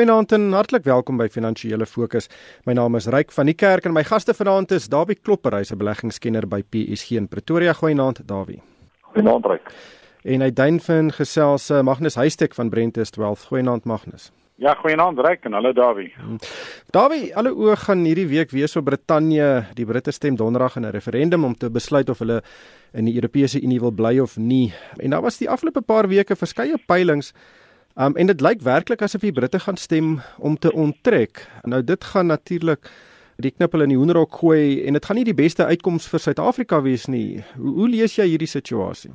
Goeienaand en hartlik welkom by Finansiële Fokus. My naam is Ryk van die Kerk en my gaste vanaand is Dawie Klopper, hy's 'n beleggingskenner by PSG in Pretoria. Goeienaand Dawie. Goeienaand Ryk. En hy duinvin gesels uh, Magnus Huystek van Brentus 12. Goeienaand Magnus. Ja, goeienaand Ryk en hallo Dawie. Hmm. Dawie, alle oë gaan hierdie week wees op Brittanje. Die Britte stem donderdag in 'n referendum om te besluit of hulle in die Europese Unie wil bly of nie. En daar was die afgelope paar weke verskeie peilings Um en dit lyk werklik asof die Britte gaan stem om te onttrek. Nou dit gaan natuurlik die knippel in die hoenderhok gooi en dit gaan nie die beste uitkoms vir Suid-Afrika wees nie. Hoe, hoe lees jy hierdie situasie?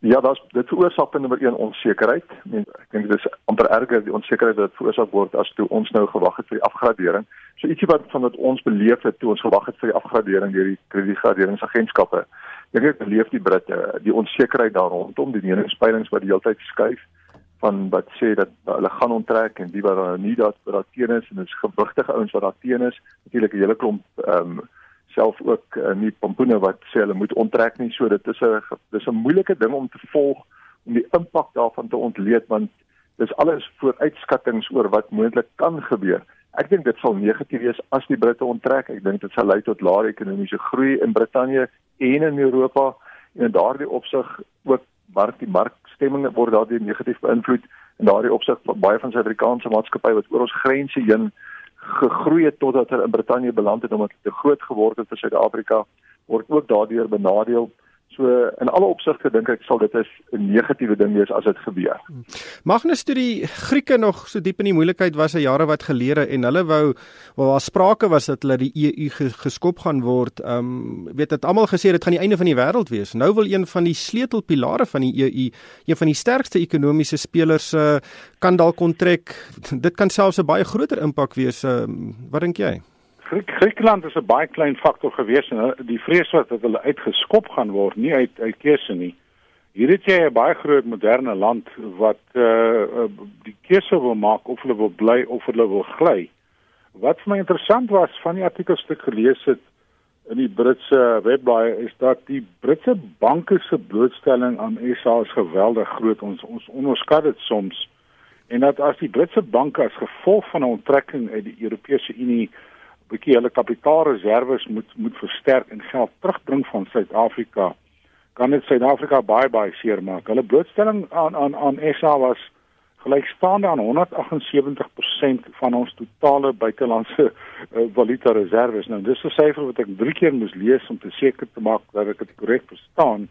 Ja, dit dit veroorsaak nummer 1 onsekerheid. Ek dink dit is amper erger die onsekerheid wat veroorsaak word as toe ons nou gewag het vir die afgradering. So ietsie wat van wat ons beleef het toe ons gewag het vir die afgradering deur die kredietgraderingsagentskappe. Ek dink ek beleef die Britte die onsekerheid daar rondom die meningspeilings wat die hele tyd skuif van wat sê dat hulle gaan onttrek en wie wat daar nie dat wat daar teen is en dit is gewigtige ouens wat daar teen is. Natuurlik 'n hele klomp ehm um, self ook uh, nie pompoene wat sê hulle moet onttrek nie. So dit is 'n dis 'n moeilike ding om te volg om die impak daarvan te ontleed want dis alles vooruitskattinge oor wat moontlik kan gebeur. Ek dink dit sal negatief wees as die Britte onttrek. Ek dink dit sal lei tot laer ekonomiese groei in Brittanje en in Europa. En in daardie opsig ook mark die markstemminge word daardeur negatief beïnvloed. En daardie opsig baie van Suid-Afrikaanse maatskappye wat oor ons grense heen gegroei het totdat hulle in Brittanje beland het omdat hulle te groot geword het vir Suid-Afrika word ook daardeur benadeel So in alle opsigte dink ek sal dit 'n negatiewe ding wees as dit gebeur. Magnus toe die Grieke nog so diep in die moeilikheid was 'n jare wat gelede en hulle wou waar daar sprake was dat hulle die EU geskop gaan word. Ehm um, weet dit almal gesê dit gaan die einde van die wêreld wees. Nou wil een van die sleutelpilare van die EU, een van die sterkste ekonomiese spelers uh, kan dalk onttrek. Dit kan selfs 'n baie groter impak wees. Uh, wat dink jy? Griekeland is 'n baie klein faktor gewees en die vrees wat dat hulle uitgeskop gaan word, nie uit uit keuse nie. Hier het jy 'n baie groot moderne land wat uh die keuse wil maak of hulle wil bly of hulle wil gly. Wat vir my interessant was van die artikelstuk gelees het in die Britse webblaai is dat die Britse banke se blootstelling aan SA is geweldig groot. Ons ons onderskat dit soms en dat as die Britse banke as gevolg van 'n onttrekking uit die Europese Unie bietjie hulle kapitaalreserwes moet moet versterk en geld terugbring van Suid-Afrika kan dit Suid-Afrika baie baie seer maak. Hulle blootstelling aan aan aan SA was gelykstaande aan 178% van ons totale buitelandse uh, valuta reserves. Nou dis 'n syfer wat ek drie keer moes lees om te seker te maak dat ek dit korrek verstaan.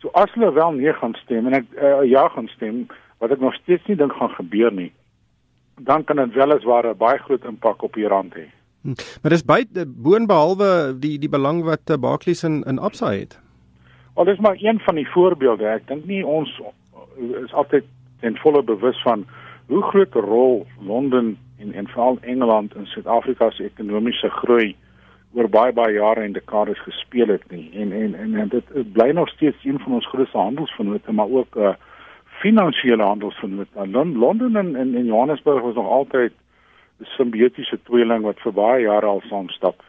So as hulle wel nee gaan stem en ek uh, ja gaan stem, wat ek nog steeds nie dink gaan gebeur nie, dan kan dit weliswaar 'n baie groot impak op die rand hê. Hm. Maar dis buite boonbehalwe die die belang wat uh, Barclays in in Absa het. Al is maar een van die voorbeelde. Ek dink nie ons is altyd ten volle bewus van hoe groot 'n rol Londen en en veral Engeland in Suid-Afrika se ekonomiese groei oor baie baie jare en dekades gespeel het nie. En en en, en dit bly nog steeds een van ons grootste handelsvennote, maar ook 'n uh, finansiële handelsvennote. Londen en, en Johannesburg was nog altyd simbiotiese tweeling wat vir baie jare al saam stap.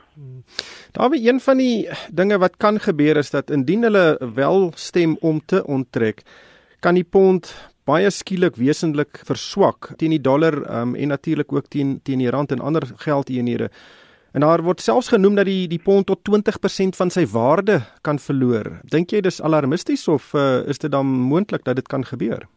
Daar wie een van die dinge wat kan gebeur is dat indien hulle wel stem om te onttrek, kan die pond baie skielik wesentlik verswak teen die dollar um, en natuurlik ook teen teen die rand en ander geldeenhede. En daar word selfs genoem dat die die pond tot 20% van sy waarde kan verloor. Dink jy dis alarmisties of uh, is dit dan moontlik dat dit kan gebeur?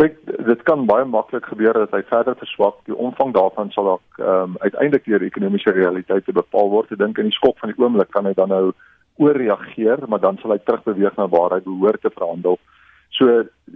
Kyk, dit kan baie maklik gebeur dat hy verder verswak. Die omvang daarvan sal ook ehm um, uiteindelik deur ekonomiese realiteite bepaal word. Ek dink in die skok van die oomblik kan hy dan nou ooreageer, maar dan sal hy terugbeweeg na waar hy behoort te verhandel. So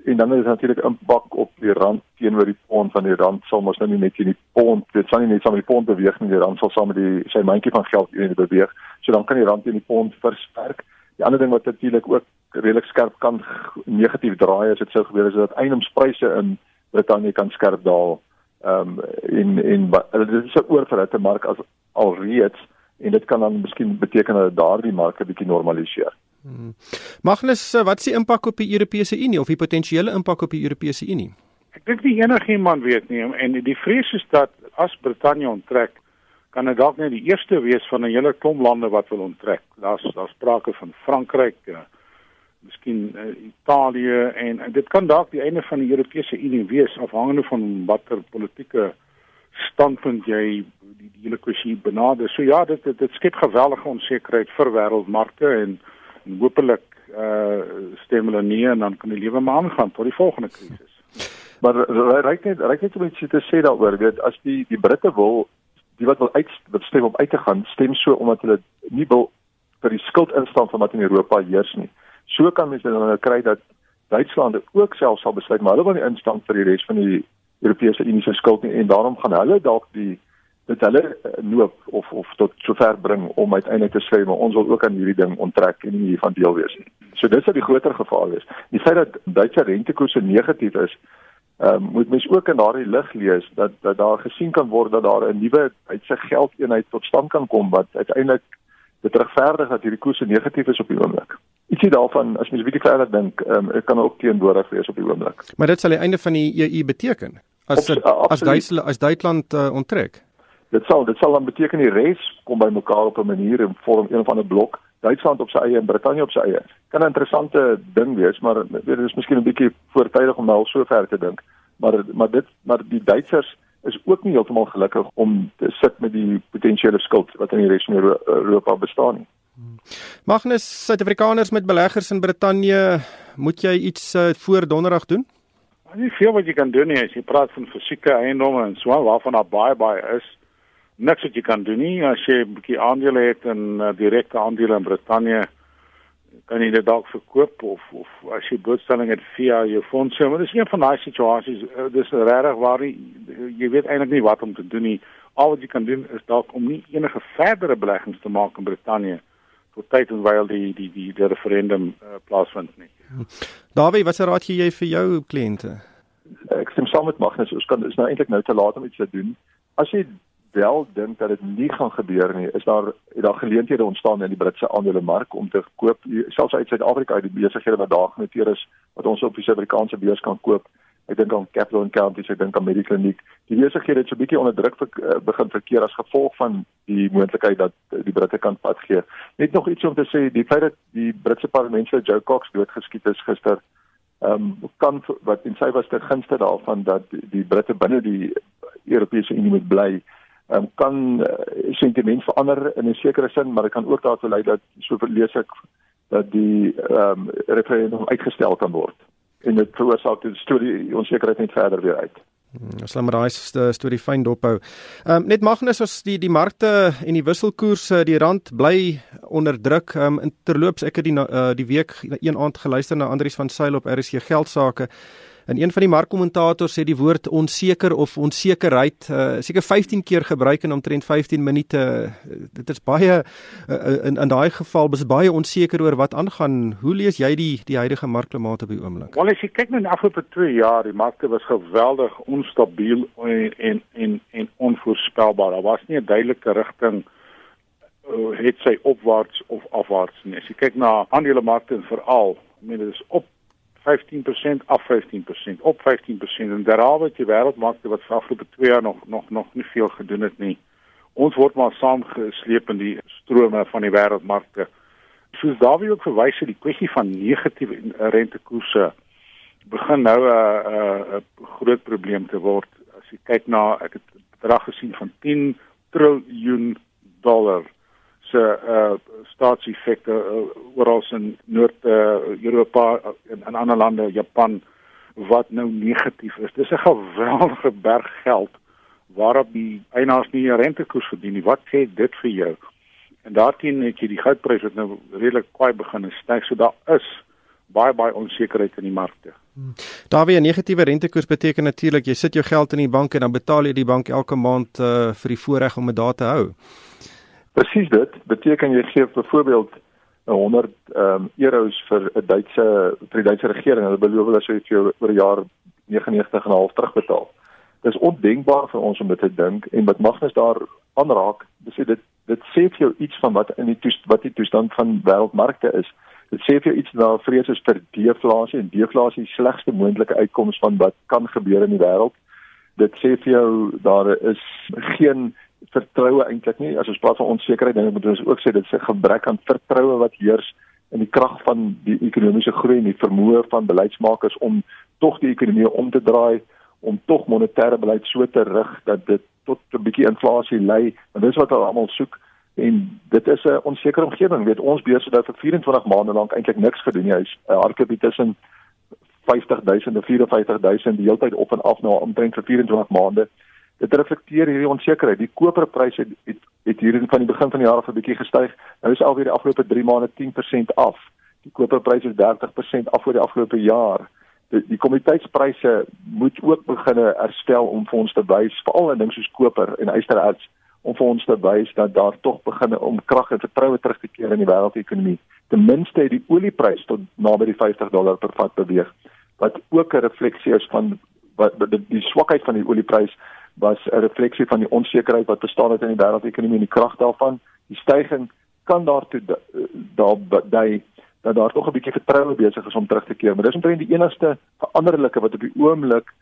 en dan is dit natuurlik impak op die rand teenoor die pond van die rand sal mos nou nie net in die pond, dit sal nie net saam met die pond beweeg nie, die rand sal saam met die sy mandjie van geld in beweeg. So dan kan die rand teen die pond versterk. Die ander ding wat natuurlik ook redelik skerp kan negatief draai as dit sou gebeur is dat eiendomspryse in Brittanje kan skerp daal. Ehm um, in in dit is 'n oorverhitte mark as alreeds en dit kan dan miskien beteken dat daardie mark 'n bietjie normaliseer. Hmm. Magnus, wat is die impak op die Europese Unie of die potensiële impak op die Europese Unie? Ek dink nie enigiemand weet nie en die vrees is dat as Brittanje onttrek kan dit dalk net die eerste wees van 'n hele klomp lande wat wil onttrek. Daar's daar sprake van Frankryk, uh, miskien uh, Italië en, en dit kan dalk die einde van die Europese Unie wees afhangende van watter politieke standpunt jy die, die hele kwessie benader. So ja, dit dit, dit skep geweldige onsekerheid vir wêreldmarkte en, en hopelik uh stem hulle nie en dan kan die lewe maar aangaan tot die volgende krisis. Maar ryk net ryk net om iets te sê daaroor, weet as die die Britte wil die wat wil uitstem om uit te gaan, stem so omdat hulle nie wil vir die skuld instaan van wat in Europa heers nie. So kan mense dan nou kry dat Duitsland ook self sal besluit maar hulle wil nie instaan vir die res van die Europese Unie se skuld nie en daarom gaan hulle dalk die dit hulle eh, noop of of tot sover bring om uiteindelik te sê maar ons wil ook aan hierdie ding onttrek en nie hiervan deel wees nie. So dis wat die groter gevaar is. Die feit dat Duitse rentekoerse negatief is, ehm um, moet mens ook in daardie lig lees dat dat daar gesien kan word dat daar 'n nuwe Duitse geldeenheid tot stand kan kom wat uiteindelik dit regverdig dat hierdie koerse negatief is op die oomblik. Ietsie daarvan as mens 'n bietjie verder dink, ehm um, kan ook teenwoordig wees op die oomblik. Maar dit sal die einde van die EU beteken as Op, as Duitsland as Duitsland uh, onttrek. Dit sal dit sal dan beteken die res kom by mekaar op 'n manier en vorm een van 'n blok. Duitsland op sy eie en Brittanje op sy eie. Kan 'n interessante ding wees, maar dit is miskien 'n bietjie voortydig om nou al so ver te dink. Maar maar dit maar die Duitsers is ook nie heeltemal gelukkig om te sit met die potensiële skuld wat in die res van Europa bestaan nie. Magnus, Suid-Afrikaners met beleggers in Brittanje, moet jy iets uh, voor Donderdag doen? Nie veel wat jy kan doen nie, as jy praat van fisieke eiendomme en so waarvan daar baie baie is niks wat jy kan doen nie. As jy 'n bietjie aandele het in uh, direkte aandele in Brittanje kan jy dit dalk verkoop of of as jy blootstelling het via jou fondse. Maar dis een van daai situasies uh, dis regtig waar jy, jy weet eintlik nie wat om te doen nie. Al wat jy kan doen is dalk om nie enige verdere beleggings te maak in Brittanje tot tyd en wyl die die die, die referendum uh, plaasvind nie. Dawie wat se raad gee jy vir jou kliënte? Ek stem saam met Magnus. Ons kan is nou eintlik nou te laat om iets te doen. As jy wel dink dat dit nie gaan gebeur nie, is daar daar geleenthede ontstaan in die Britse aandelemark om te koop selfs uit Suid-Afrika uit die besighede wat daar genoteer is wat ons op die Suid-Afrikaanse beurs kan koop. Ek dink aan Capital Counties, ek dink aan Mediclinic. Die besighede het so 'n bietjie onder druk ver, uh, begin verkeer as gevolg van die moontlikheid dat die Britte kan pad gee. Net nog iets om te sê, die feit dat die Britse parlementslid Joe Cox doodgeskiet is gister, ehm um, kan wat en sy was ter gunste daarvan dat die Britte binne die Europese Unie moet bly um, kan uh, sentiment verander in 'n sekere sin, maar dit kan ook daartoe lei dat so lees ek dat die ehm um, referendum uitgestel kan word en dit veroorsaak die storie onsekerheid net verder weer uit. Hmm, ons laat maar daai storie fyn dophou. Ehm um, net Magnus as die die markte en die wisselkoerse, die rand bly onder druk. Ehm um, terloops ek het die uh, die week een aand geluister na Andrius van Sail op RSG geldsaake. En een van die markkommentators sê die woord onseker of onsekerheid uh, seker 15 keer gebruik in omtrent 15 minute. Dit is baie uh, in in daai geval is baie onseker oor wat aangaan. Hoe lees jy die die huidige markklimaat op die oomblik? Wel as jy kyk na die afgelope 2 jaar, die markte was geweldig onstabiel en en en, en onvoorspelbaar. Daar was nie 'n duidelike rigting het sy opwaarts of afwaarts nie. As jy kyk na aandelemarkte veral, ek meen dit is op 15% af 15% op 15% en derhalwe die wêreldmarkte wat vir afgelope 2 jaar nog nog nog nie veel gedoen het nie. Ons word maar saamgesleep in die strome van die wêreldmarkte. Soos Dawie ook verwys het, die kwessie van negatiewe rentekoerse begin nou 'n 'n groot probleem te word. As jy kyk na ek het bedrag gesien van 10 triljoen dollar se uh staatseffekte uh, oral in Noord-Europa uh, en in ander lande, Japan wat nou negatief is. Dis 'n geweldige berg geld waarop die eienaars nie 'n rentekoers verdien nie. Wat sê dit vir jou? En daarteen het jy die goudprys wat nou redelik kwai begin styg. So daar is baie baie onsekerheid in die markte. Hmm. Daar wie 'n negatiewe rentekoers beteken natuurlik jy sit jou geld in die bank en dan betaal jy die bank elke maand uh, vir die voorreg om dit daar te hou. Presies dit beteken jy gee byvoorbeeld 100 ehm um, euros vir 'n Duitse vir die Duitse regering hulle beloof hulle sou vir jou oor 'n jaar 99 en 'n half terugbetaal. Dit is ondenkbaar vir ons om dit te dink en wat Magnus daar aanraak, dis dit dit sê vir jou iets van wat in die toest, wat die toestand van wêreldmarkte is. Dit sê vir jou iets na vrees is vir deflasie en deflasie is die slegste moontlike uitkoms van wat kan gebeur in die wêreld. Dit sê vir jou daar is geen vertroue eintlik nie. As ons praat van onsekerheid, dan moet ons ook sê dit is 'n gebrek aan vertroue wat heers in die krag van die ekonomiese groei en die vermoë van beleidsmakers om tog die ekonomie om te draai, om tog monetêre beleid so te rig dat dit tot 'n bietjie inflasie lei, en dis wat hulle almal soek en dit is 'n onsekere omgewing. Weet ons beurse het vir 24 maande lank eintlik niks gedoen nie. Hy's 'n hardloop tussen 50000 en 45000 die hele tyd op en af na nou, omtrent vir 24 maande. Dit reflekteer hierdie onsekerheid. Die koperpryse het, het het hier van die begin van die jaar af 'n bietjie gestyg. Nou is alweer die afgelope 3 maande 10% af. Die koperpryse is 30% af oor die afgelope jaar. Die, die kommoditeitspryse moet ook begin herstel om vir ons te wys, veral in dinge soos koper en ystererts om vir ons te wys dat daar tog begin om krag en vertroue terug te keer in die wêreldekonomie. Ten minste het die olieprys tot naby die 50 dollar per vat beweeg wat ook 'n refleksie is van wat die, die swakheid van die olieprys was 'n refleksie van die onsekerheid wat bestaan het in die wêreldekonomie en die krag daarvan. Die stygings kan daartoe daar dui dat daar tog 'n bietjie vertroue besig is om terug te keer, maar dis omtrent die enigste veranderlike wat op die oomblik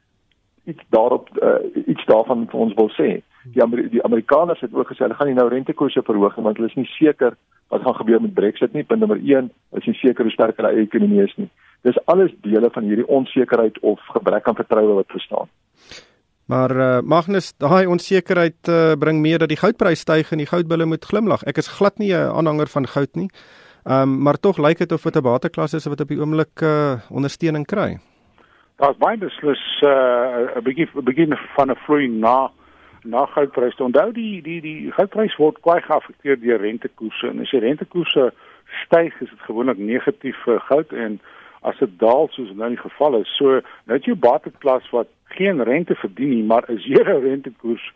iets daarop uh, iets daarvan vir ons wil sê. Die Amer die Amerikaners het ook gesê hulle gaan nie nou rentekoerse verhoog nie want hulle is nie seker wat gaan gebeur met Brexit nie. Punt nommer 1, hulle is nie seker hoe sterk hulle eie ekonomie is nie. Dis alles dele van hierdie onsekerheid of gebrek aan vertroue wat bestaan. Maar uh, Magnus, daai onsekerheid uh, bring mee dat die goudprys styg en die goudbulle moet glimlag. Ek is glad nie 'n aanhanger van goud nie. Ehm um, maar tog lyk dit of dit 'n bateklas is wat op die oomblik uh, ondersteuning kry. Daar's baie beslis 'n uh, begin begin van 'n vloei na na goudprys. Onthou die die die goudprys word kwai geaffekteer deur rentekoerse en as die rentekoerse styg, is dit gewoonlik negatief vir goud en as dit daal soos nou die geval is, so net jou bateklas wat geen rente verdien nie, maar 'n zero rentekoers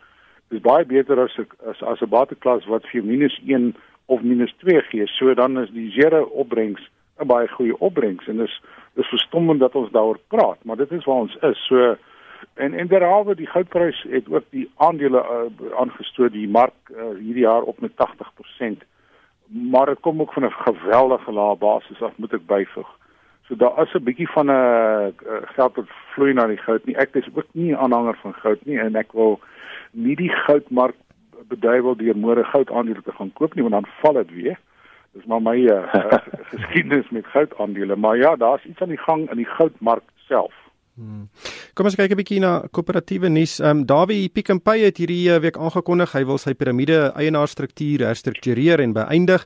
is baie beter as as as 'n bateklas wat vir minus 1 of minus 2 gee. So dan is die zero opbrengs 'n baie goeie opbrengs en dis dis verstommend dat ons daaroor praat, maar dit is waar ons is. So en en derhalwe die goudprys het ook die aandele uh, aangestoot die mark uh, hierdie jaar op met 80%. Maar dit kom ook van 'n geweldige lae basis af, moet ek byvoeg. So daar is 'n bietjie van 'n uh, geld wat vloei na die goud nie. Ek is ook nie 'n aanhanger van goud nie en ek wil nie die goudmark beduiwel deur môre goud aandele te gaan koop nie want dan val dit weer. Dis maar my uh, geskiedenis met goud aandele, maar ja, daar's iets aan die gang in die goudmark self. Hmm. Kom ons kyk 'n bietjie na koöperatiewe nuus. Ehm um, Dawie Pick n Pay het hierdie week aangekondig hy wil sy piramide eienaarstruktuur herstruktureer en beëindig.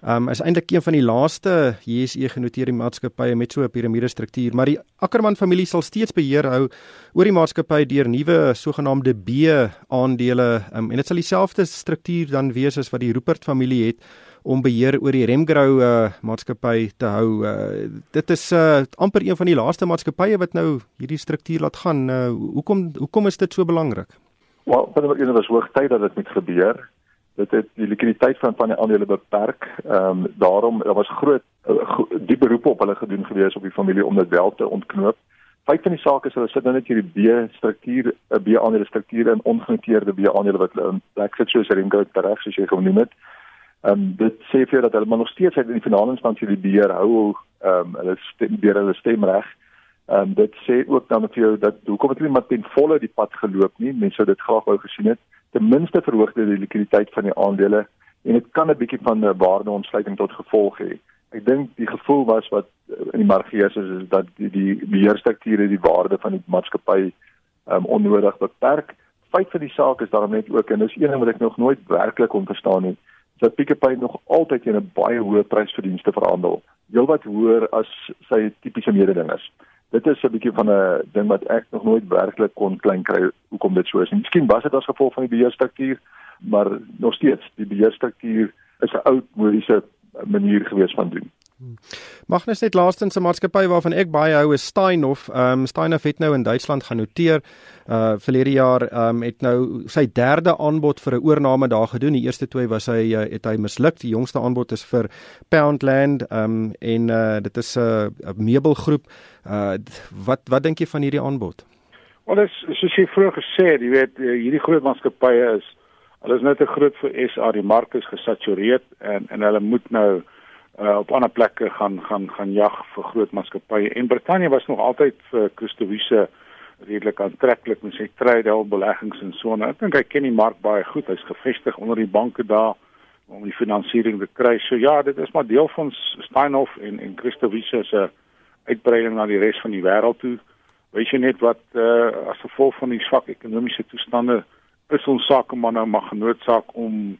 Um is eintlik een van die laaste JSE genoteerde maatskappye met so 'n piramide struktuur, maar die Ackerman familie sal steeds beheer hou oor die maatskappy deur nuwe sogenaamde B-aandele um, en dit sal dieselfde struktuur dan wees as wat die Rupert familie het om beheer oor die Remgrow uh, maatskappy te hou. Uh, dit is uh, amper een van die laaste maatskappye wat nou hierdie struktuur laat gaan. Uh, hoekom hoekom is dit so belangrik? Wel, binne een was hoogtyd dat dit moet gebeur dit het die likwiditeit van van die aandele beperk. Ehm um, daarom daar was groot uh, die beroep op hulle gedoen gewees op die familie om dit wel te ontknoop. Feit van die saak is hulle sit nou net hierdie B-struktuur, 'n B-aandele struktuur en ongenoteerde B-aandele wat hulle in plek sit soos Remco Terrex soos jy genoem het. Ehm um, dit sê vir jou dat hulle maar nog steeds uit in die finale instansie die beheer hou. Ehm um, hulle stem deur hulle stemreg. Ehm um, dit sê ook dan vir jou dat hoekom het hulle maar ten volle die pad geloop nie. Mense sou dit graag wou gesien het ten minste verhoog dit die likwiditeit van die aandele en dit kan 'n bietjie van 'n waardeontsluiting tot gevolg hê. Ek dink die gevoel was wat in die mark geheers is, is dat die die beheerstrukture die waarde van die maatskappy um, onnodig beperk. Feit van die saak is daarom net ook en dis een ding wat ek nog nooit werklik kon verstaan nie, dat Pick n Pay nog altyd teen 'n baie hoë prysverdienste verhandel, heelwat hoër as sy tipiese mededingers dit is 'n bietjie van 'n ding wat ek nog nooit werklik kon klein kry hoekom dit so is. Miskien was dit as gevolg van die beheerstruktuur, maar nog steeds, die beheerstruktuur is 'n ou modiese manier gewees van doen. Magnus net laastens 'n maatskappy waarvan ek baie hou is Steinhoff. Ehm um, Steinhoff het nou in Duitsland genoteer. Uh verlede jaar ehm um, het nou sy derde aanbod vir 'n oorneem daar gedoen. Die eerste twee was hy uh, het hy misluk. Die jongste aanbod is vir Poundland ehm um, en uh dit is 'n uh, meubelgroep. Uh wat wat dink jy van hierdie aanbod? Wel dis soos jy vroeër gesê het, jy weet hierdie groot maatskappye is hulle is net te groot vir SA. Die mark is gesatureer en en hulle moet nou uh, op ander plekke gaan gaan gaan jag vir groot maatskappye. En Brittanje was nog altyd vir Christowiese redelik aantreklik met sy trade beleggings en so. Ek dink hy ken die mark baie goed. Hy's gevestig onder die banke daar om die finansiering te kry. So ja, dit is maar deel van Steinhoff en en Christowiese se uitbreiding na die res van die wêreld toe. Weet jy net wat uh, as gevolg van die swak ekonomiese toestande is ons sakemanne mag genoodsaak om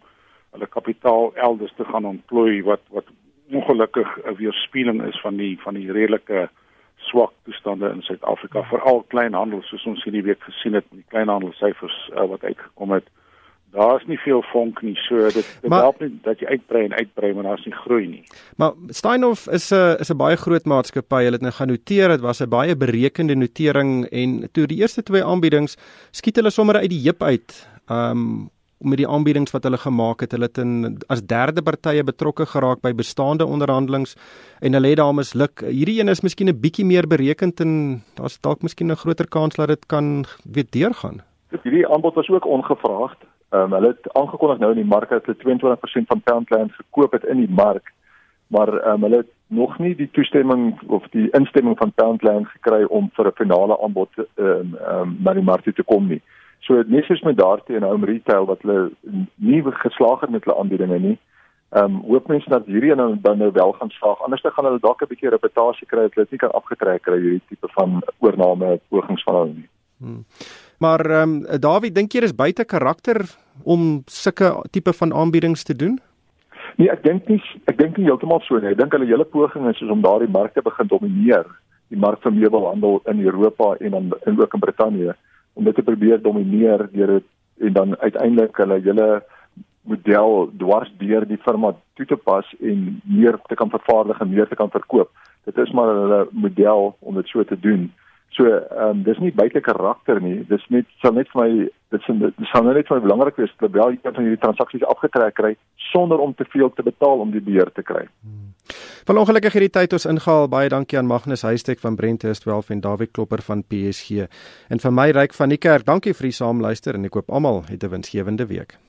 hulle kapitaal elders te gaan ontplooi wat wat ongelukkig 'n weerspieëling is van die van die redelike swak toestande in Suid-Afrika veral kleinhandel soos ons hierdie week gesien het met die kleinhandelsyfers uh, wat uitgekom het. Daar's nie veel vonk nie. So dit dit help nie dat jy uitbrei en uitbrei maar daar's nie groei nie. Maar Steinhoff is 'n is 'n baie groot maatskappy. Hulle het nou gaan noteer. Dit was 'n baie berekende notering en toe die eerste twee aanbiedings skiet hulle sommer uit die heup uit. Um met die aanbiedings wat hulle gemaak het. Hulle het in as derde partye betrokke geraak by bestaande onderhandelinge en hulle het daar misluk. Hierdie een is miskien 'n bietjie meer berekend en daar's dalk miskien 'n groter kans dat dit kan weet deurgaan. Hierdie aanbod was ook ongevraagd. Ehm um, hulle het aangekondig nou in die mark dat hulle 22% van Poundland gekoop het in die mark. Maar ehm um, hulle het nog nie die toestemming of die instemming van Poundland gekry om vir 'n finale aanbod ehm um, um, na die mark te kom nie. So net soos met daartoe en home retail wat hulle nie geslaag het met hulle aanbiedinge nie. Ehm um, hoop mense dat hierdie nou dan nou wel gaan slaag. Anders dan gaan hulle dalk 'n bietjie reputasie kry dat hulle nie kan afgetrek kry hierdie tipe van oorname pogings van hulle nie. Hmm. Maar ehm um, Dawie, dink jy dis buite karakter om sulke tipe van aanbiedings te doen? Nee, ek dink nie ek dink nie heeltemal so nie. Ek dink hulle hele poging is om daardie markte begin domineer, die mark van meubelhandel in Europa en dan in ook in Brittanje om dit te probeer domineer deur dit en dan uiteindelik hulle hele model dwars deur die firma toe te pas en meer te kan vervaardig en meer te kan verkoop. Dit is maar hulle model om dit so te doen. So ehm um, dis nie buite karakter nie. Dis net sal net vir my dit sal dit sal net vir my belangrik wees dat wel jy kan van hierdie transaksies afgetrek kry sonder om te veel te betaal om die beheer te kry. Hmm. Van ongelukkig hierdie tyd ons ingehaal. Baie dankie aan Magnus Huystek van Brenthurst 12 en David Klopper van PSG. En vir my ryk van die kerk. Dankie vir die saamluister en ek koop almal 'n winsgewende week.